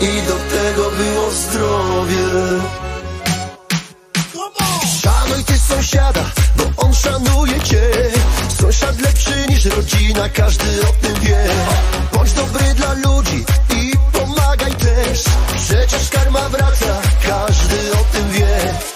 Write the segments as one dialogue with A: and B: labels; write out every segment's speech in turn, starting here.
A: i do tego było zdrowie. Szanuj ty sąsiada, bo on szanuje cię. Sąsiad lepszy niż rodzina, każdy o tym wie. Bądź dobry dla ludzi i pomagaj też. Przecież karma wraca, każdy o tym wie.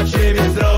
A: na ciebie
B: zrobię.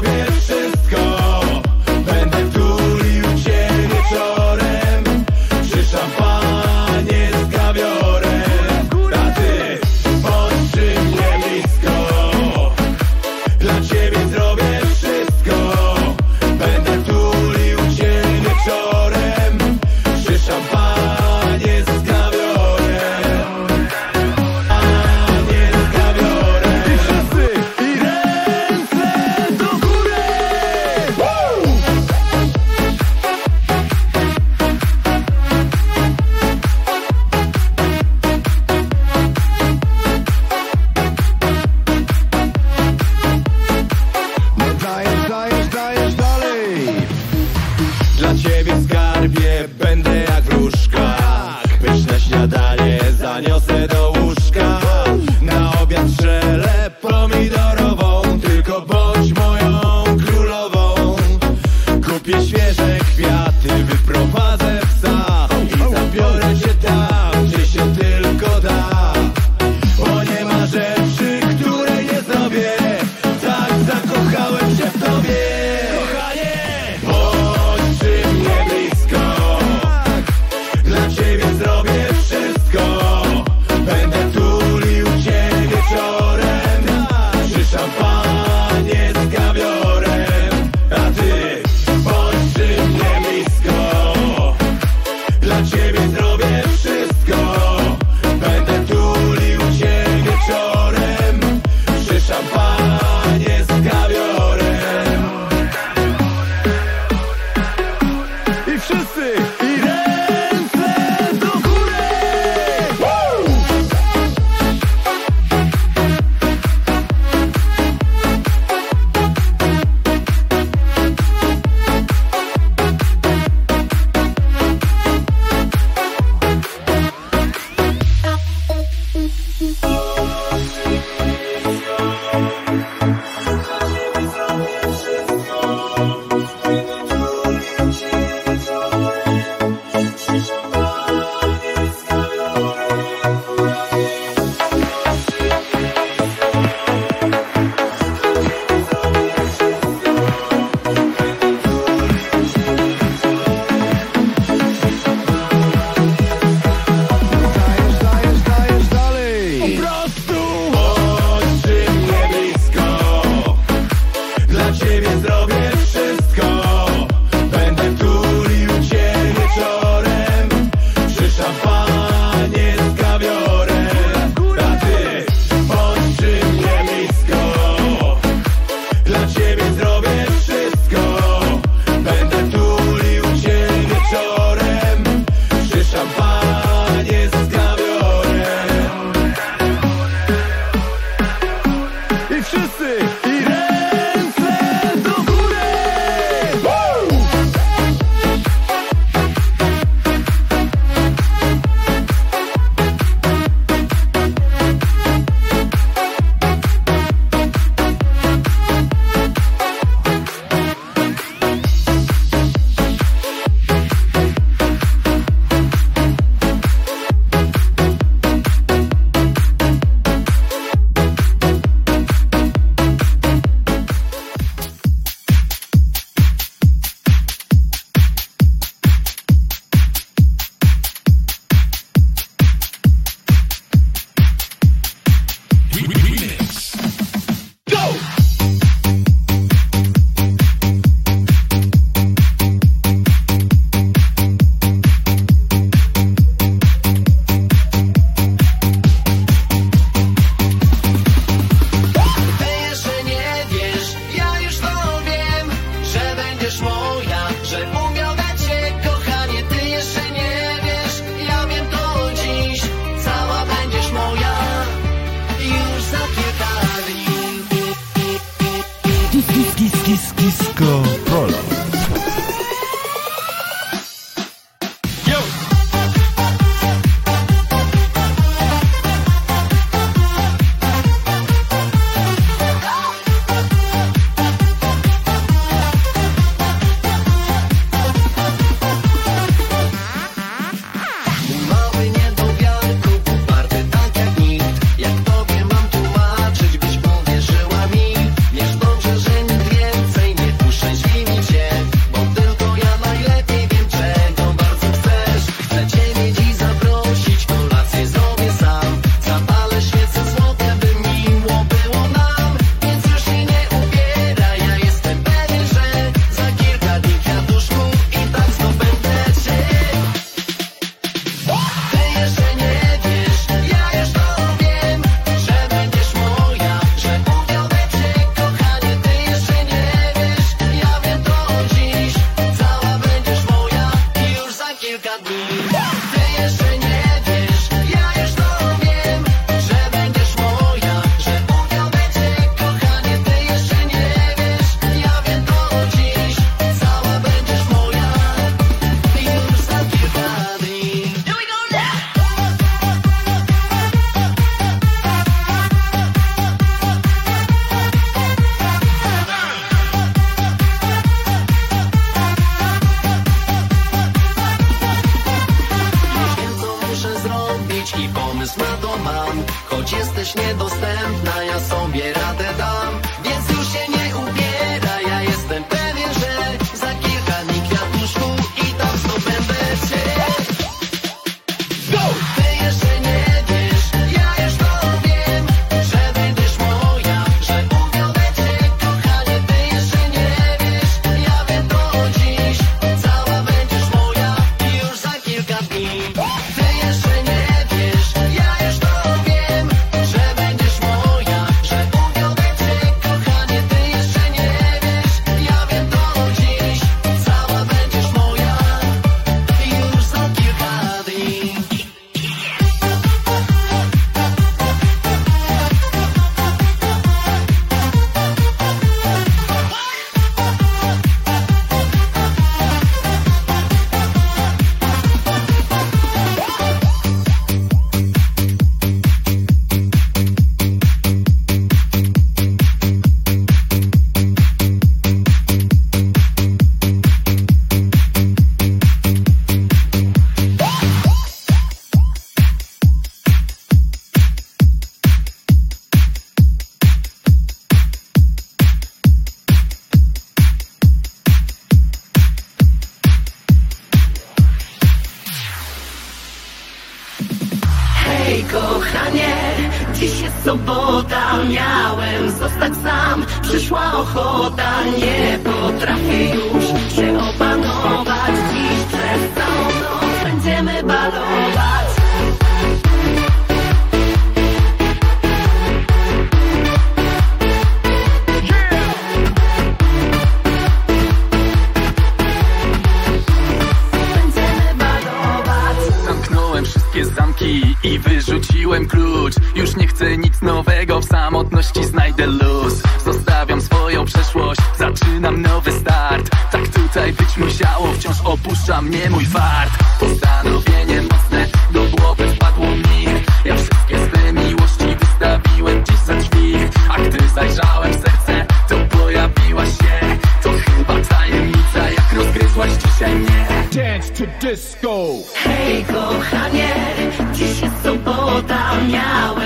C: soñaba.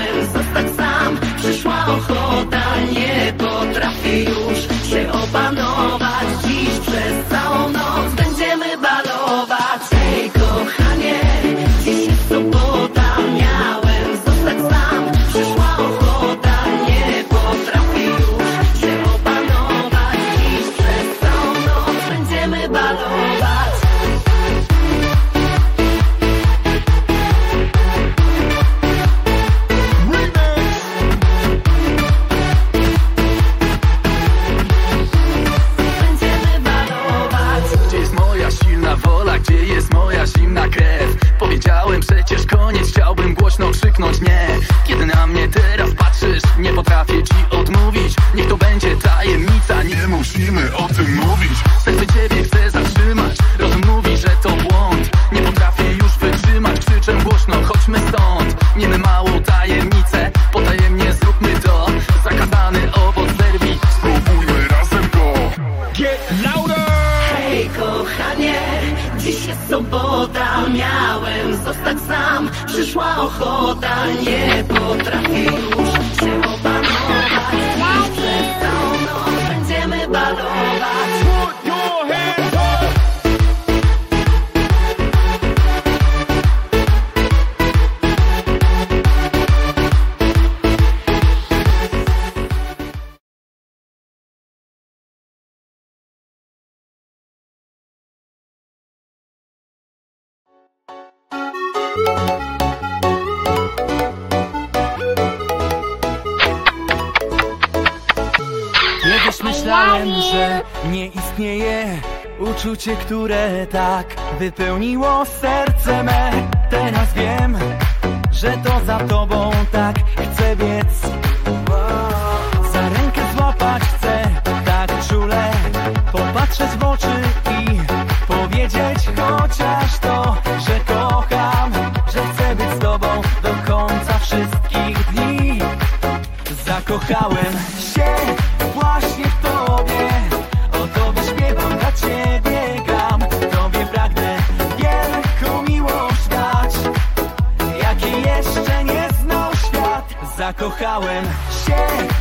C: przekonałem, że nie
D: istnieje uczucie, które tak wypełniło serce me. Teraz wiem, że to za tobą tak chcę biec. Za rękę złapać chcę, tak czule, popatrzeć w oczy i powiedzieć chociaż to, że kocham, że chcę być z tobą do końca wszystkich dni. Zakochałem się. going. Shake.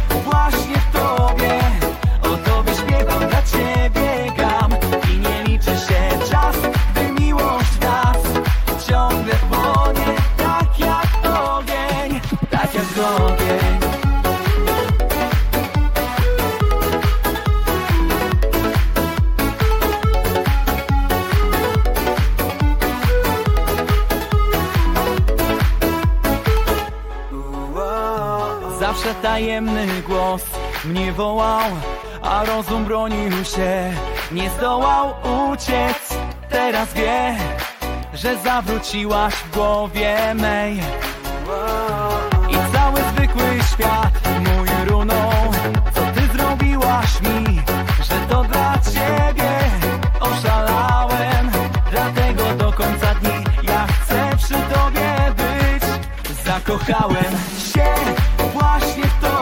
D: mnie wołał, a rozum bronił się, nie zdołał uciec. Teraz wie, że zawróciłaś w głowie mej. I cały zwykły świat mój runął, co ty zrobiłaś mi, że to dla ciebie oszalałem. Dlatego do końca dni ja chcę przy tobie być. Zakochałem się właśnie w tobie.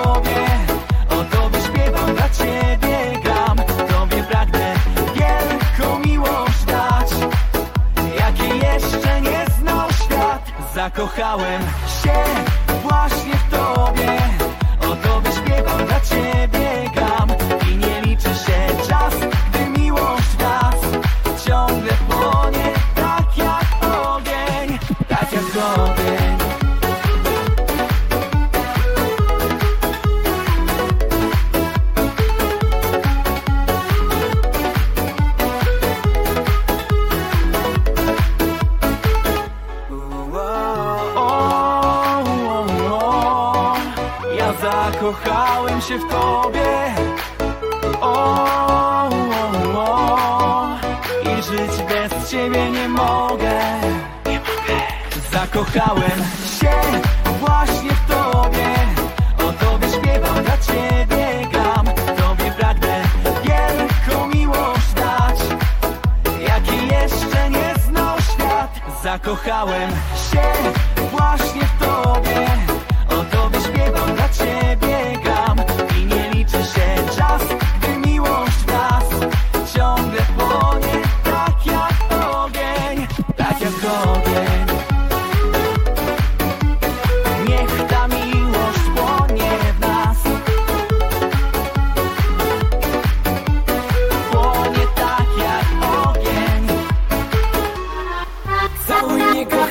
D: zakochałem się.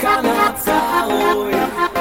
E: Kanata, oh yeah.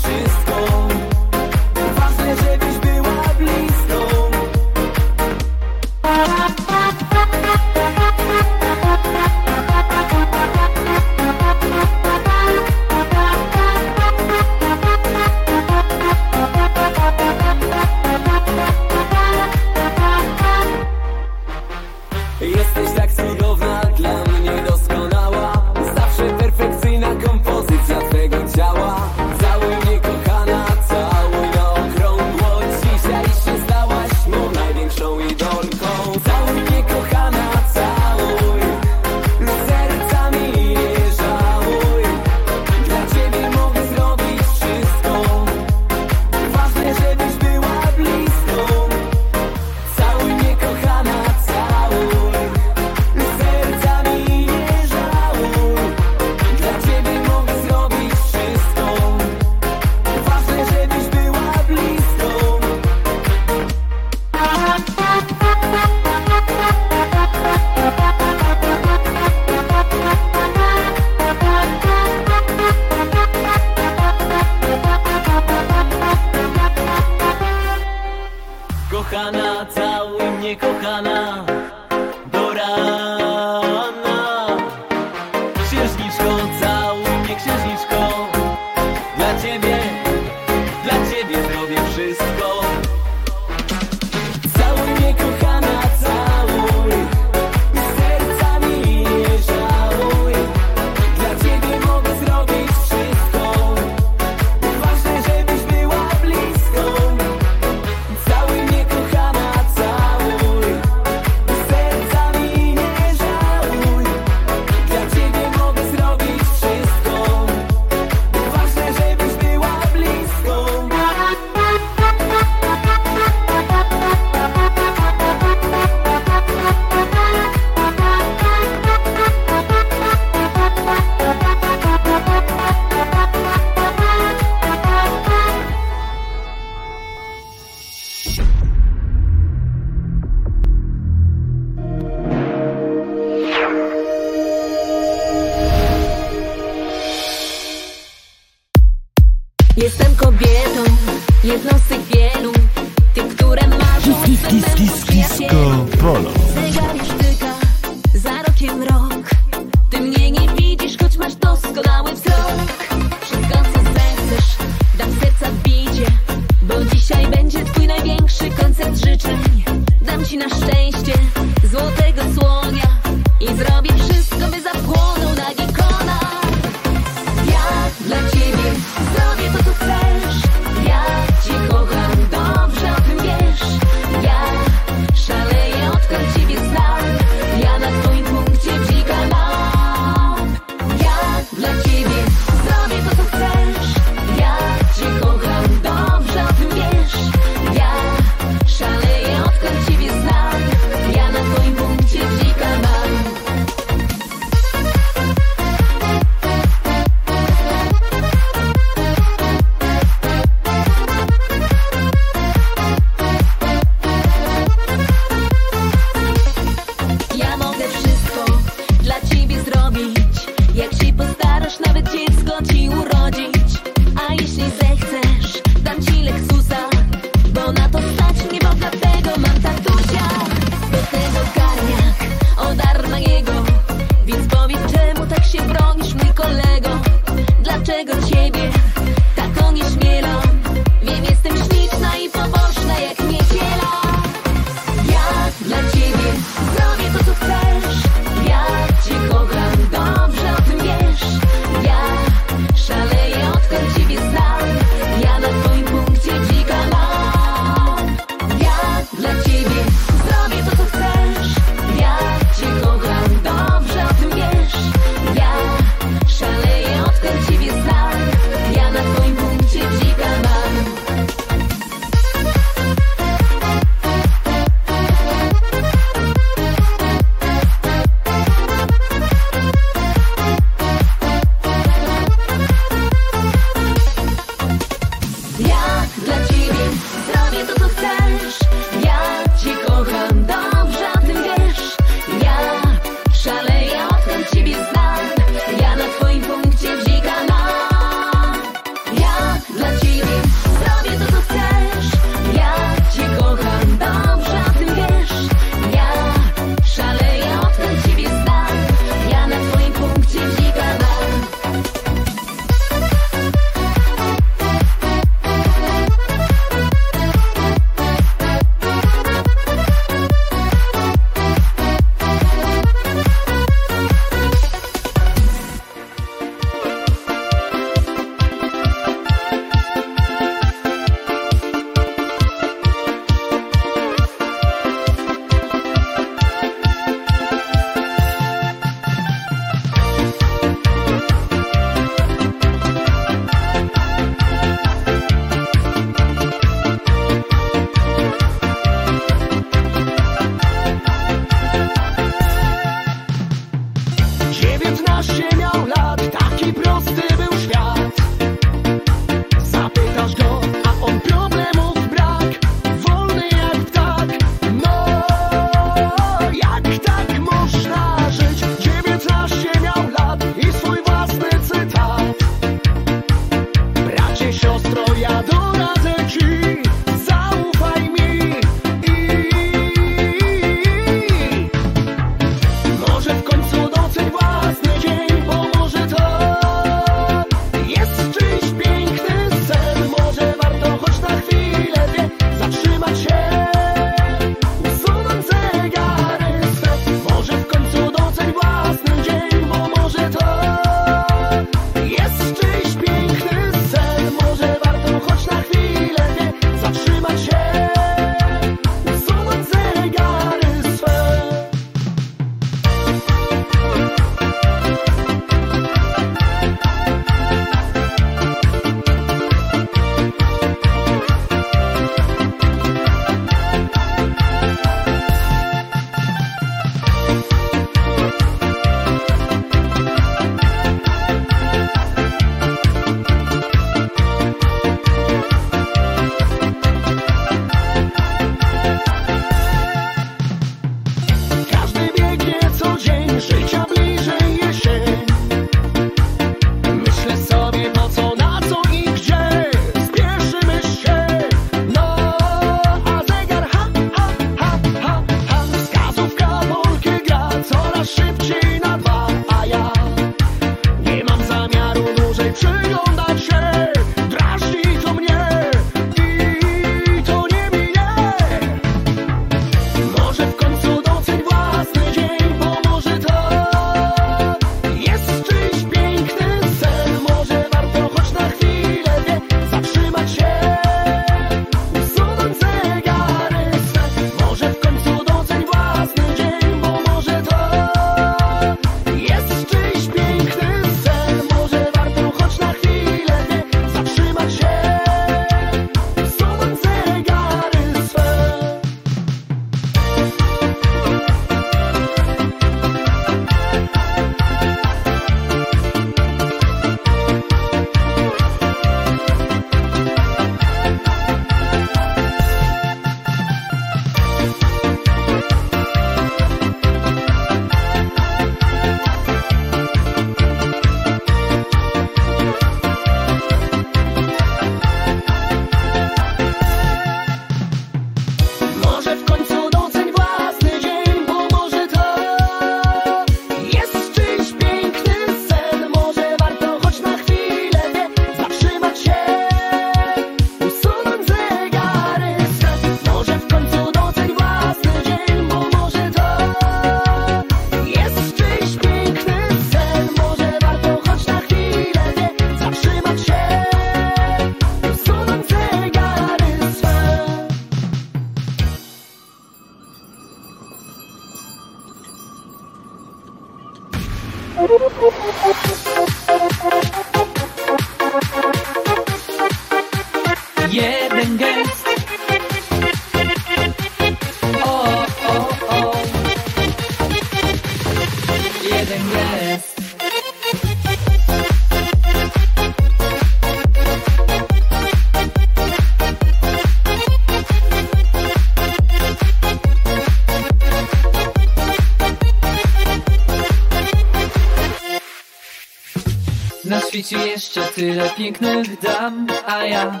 E: Tyle pięknych dam, a ja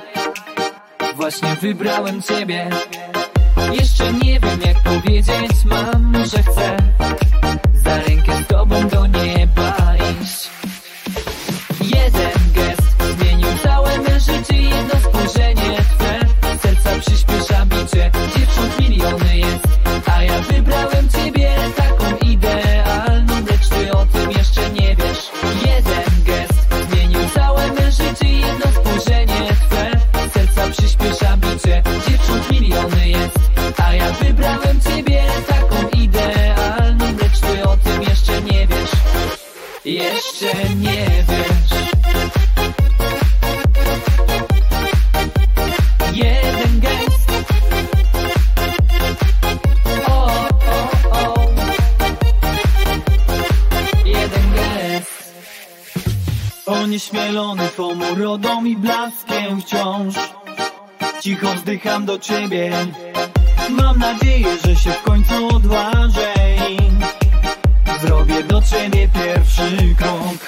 E: Właśnie wybrałem ciebie. Jeszcze nie wiem jak powiedzieć mam, że chcę nieśmielony Twą urodą i blaskiem wciąż. Cicho wzdycham do Ciebie. Mam nadzieję, że się w końcu odważę i Zrobię do Ciebie pierwszy krok.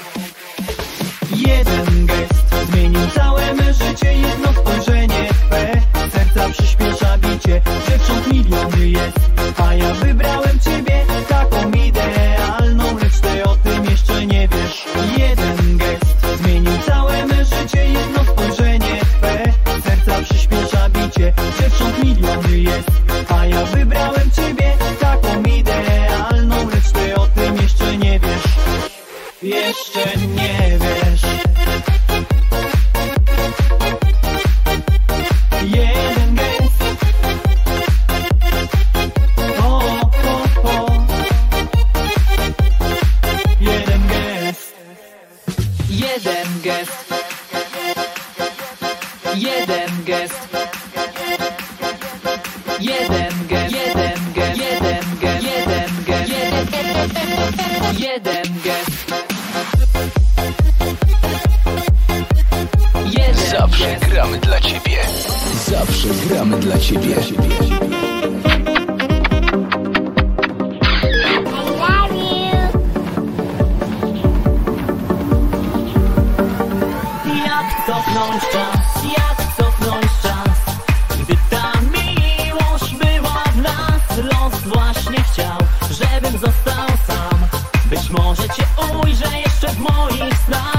E: Jeden gest zmienił całe me życie Jedno spojrzenie Twe serca przyspiesza bicie Dziewcząt miliony jest A ja wybrałem Ciebie. Miałem ciebie taką idealną Lecz ty o tym jeszcze nie wiesz. Jeszcze nie wiesz. moich snach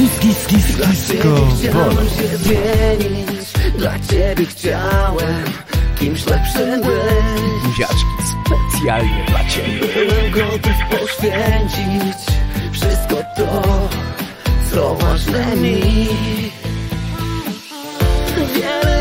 F: Kis, kis, kis,
B: disco. Polo.
G: zmienić, dla ciebie chciałem kimś lepszym być.
H: Buziaczki specjalnie dla ciebie.
G: Byłem gotów poświęcić wszystko to, co ważne mi. Wiele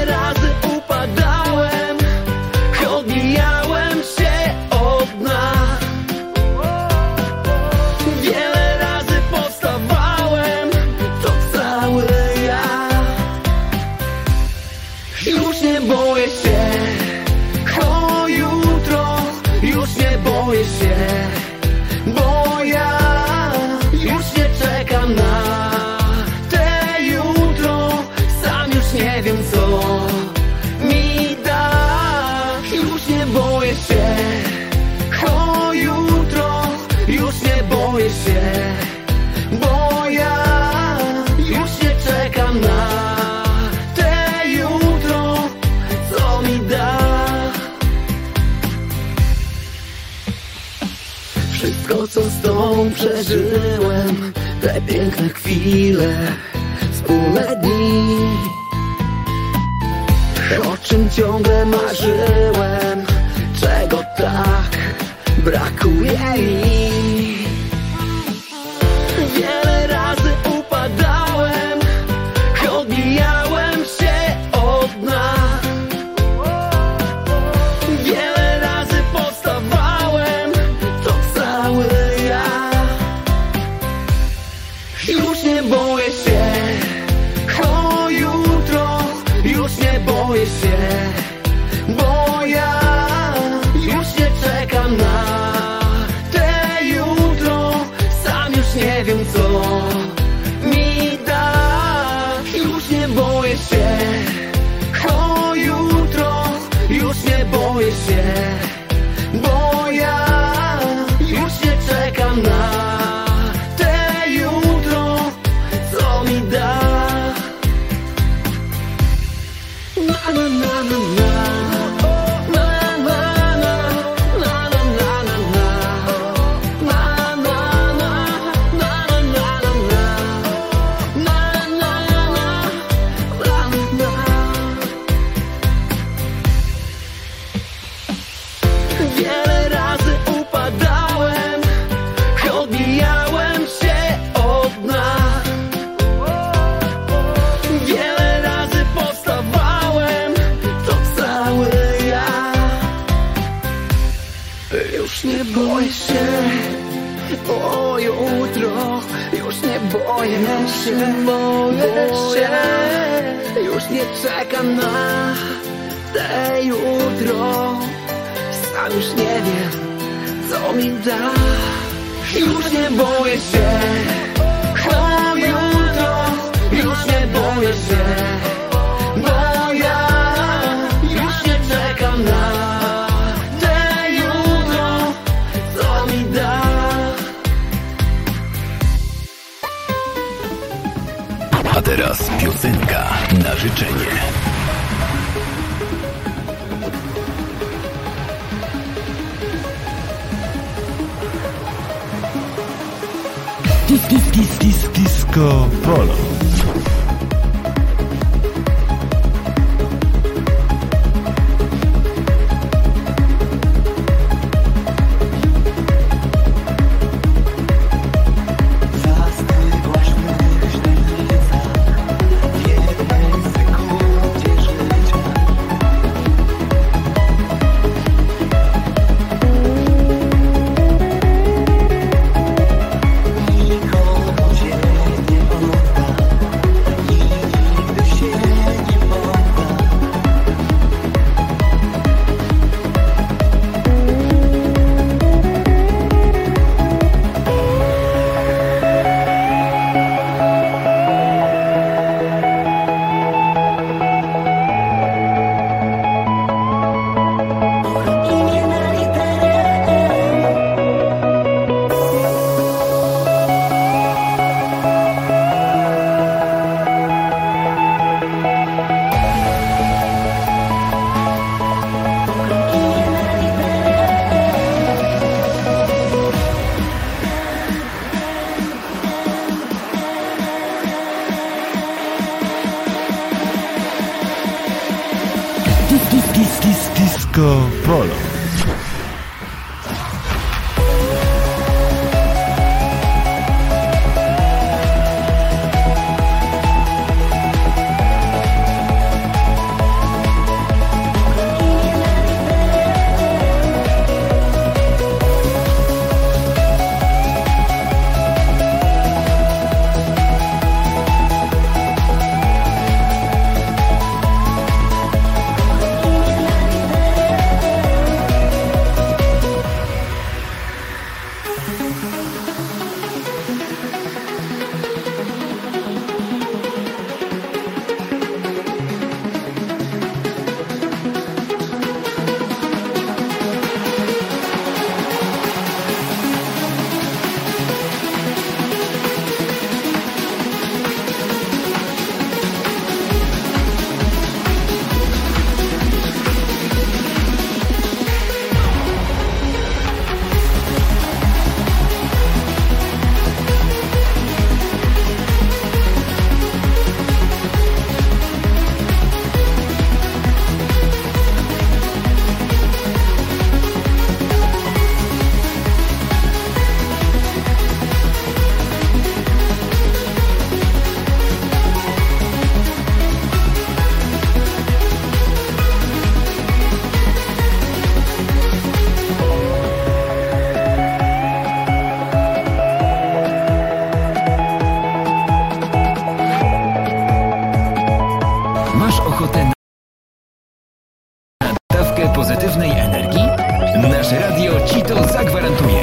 G: przeżyłem te piękne chwile, wspólne dni. O czym ciągle marzyłem, czego tak brakuje mi.
D: krzyczenie. Disco polo.
G: This
I: Disco
F: problem. pozytywnej energii? Nasze radio Ci to zagwarantuje.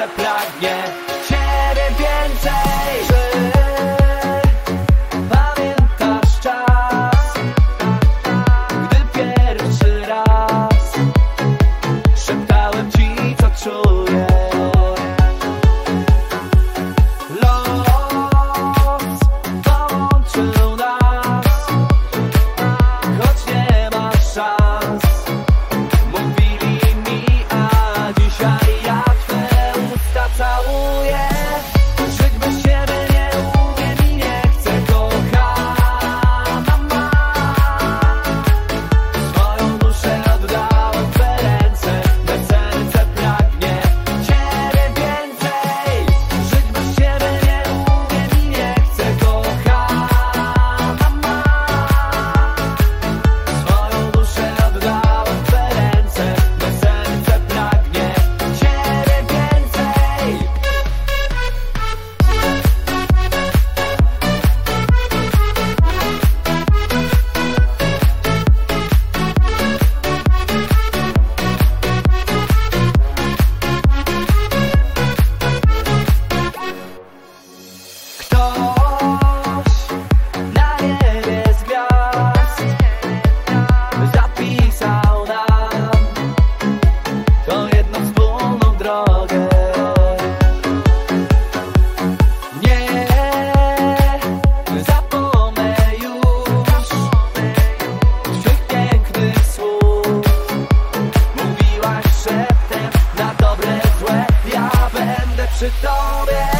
J: Serce pragnie. Ciebie więcej będę przy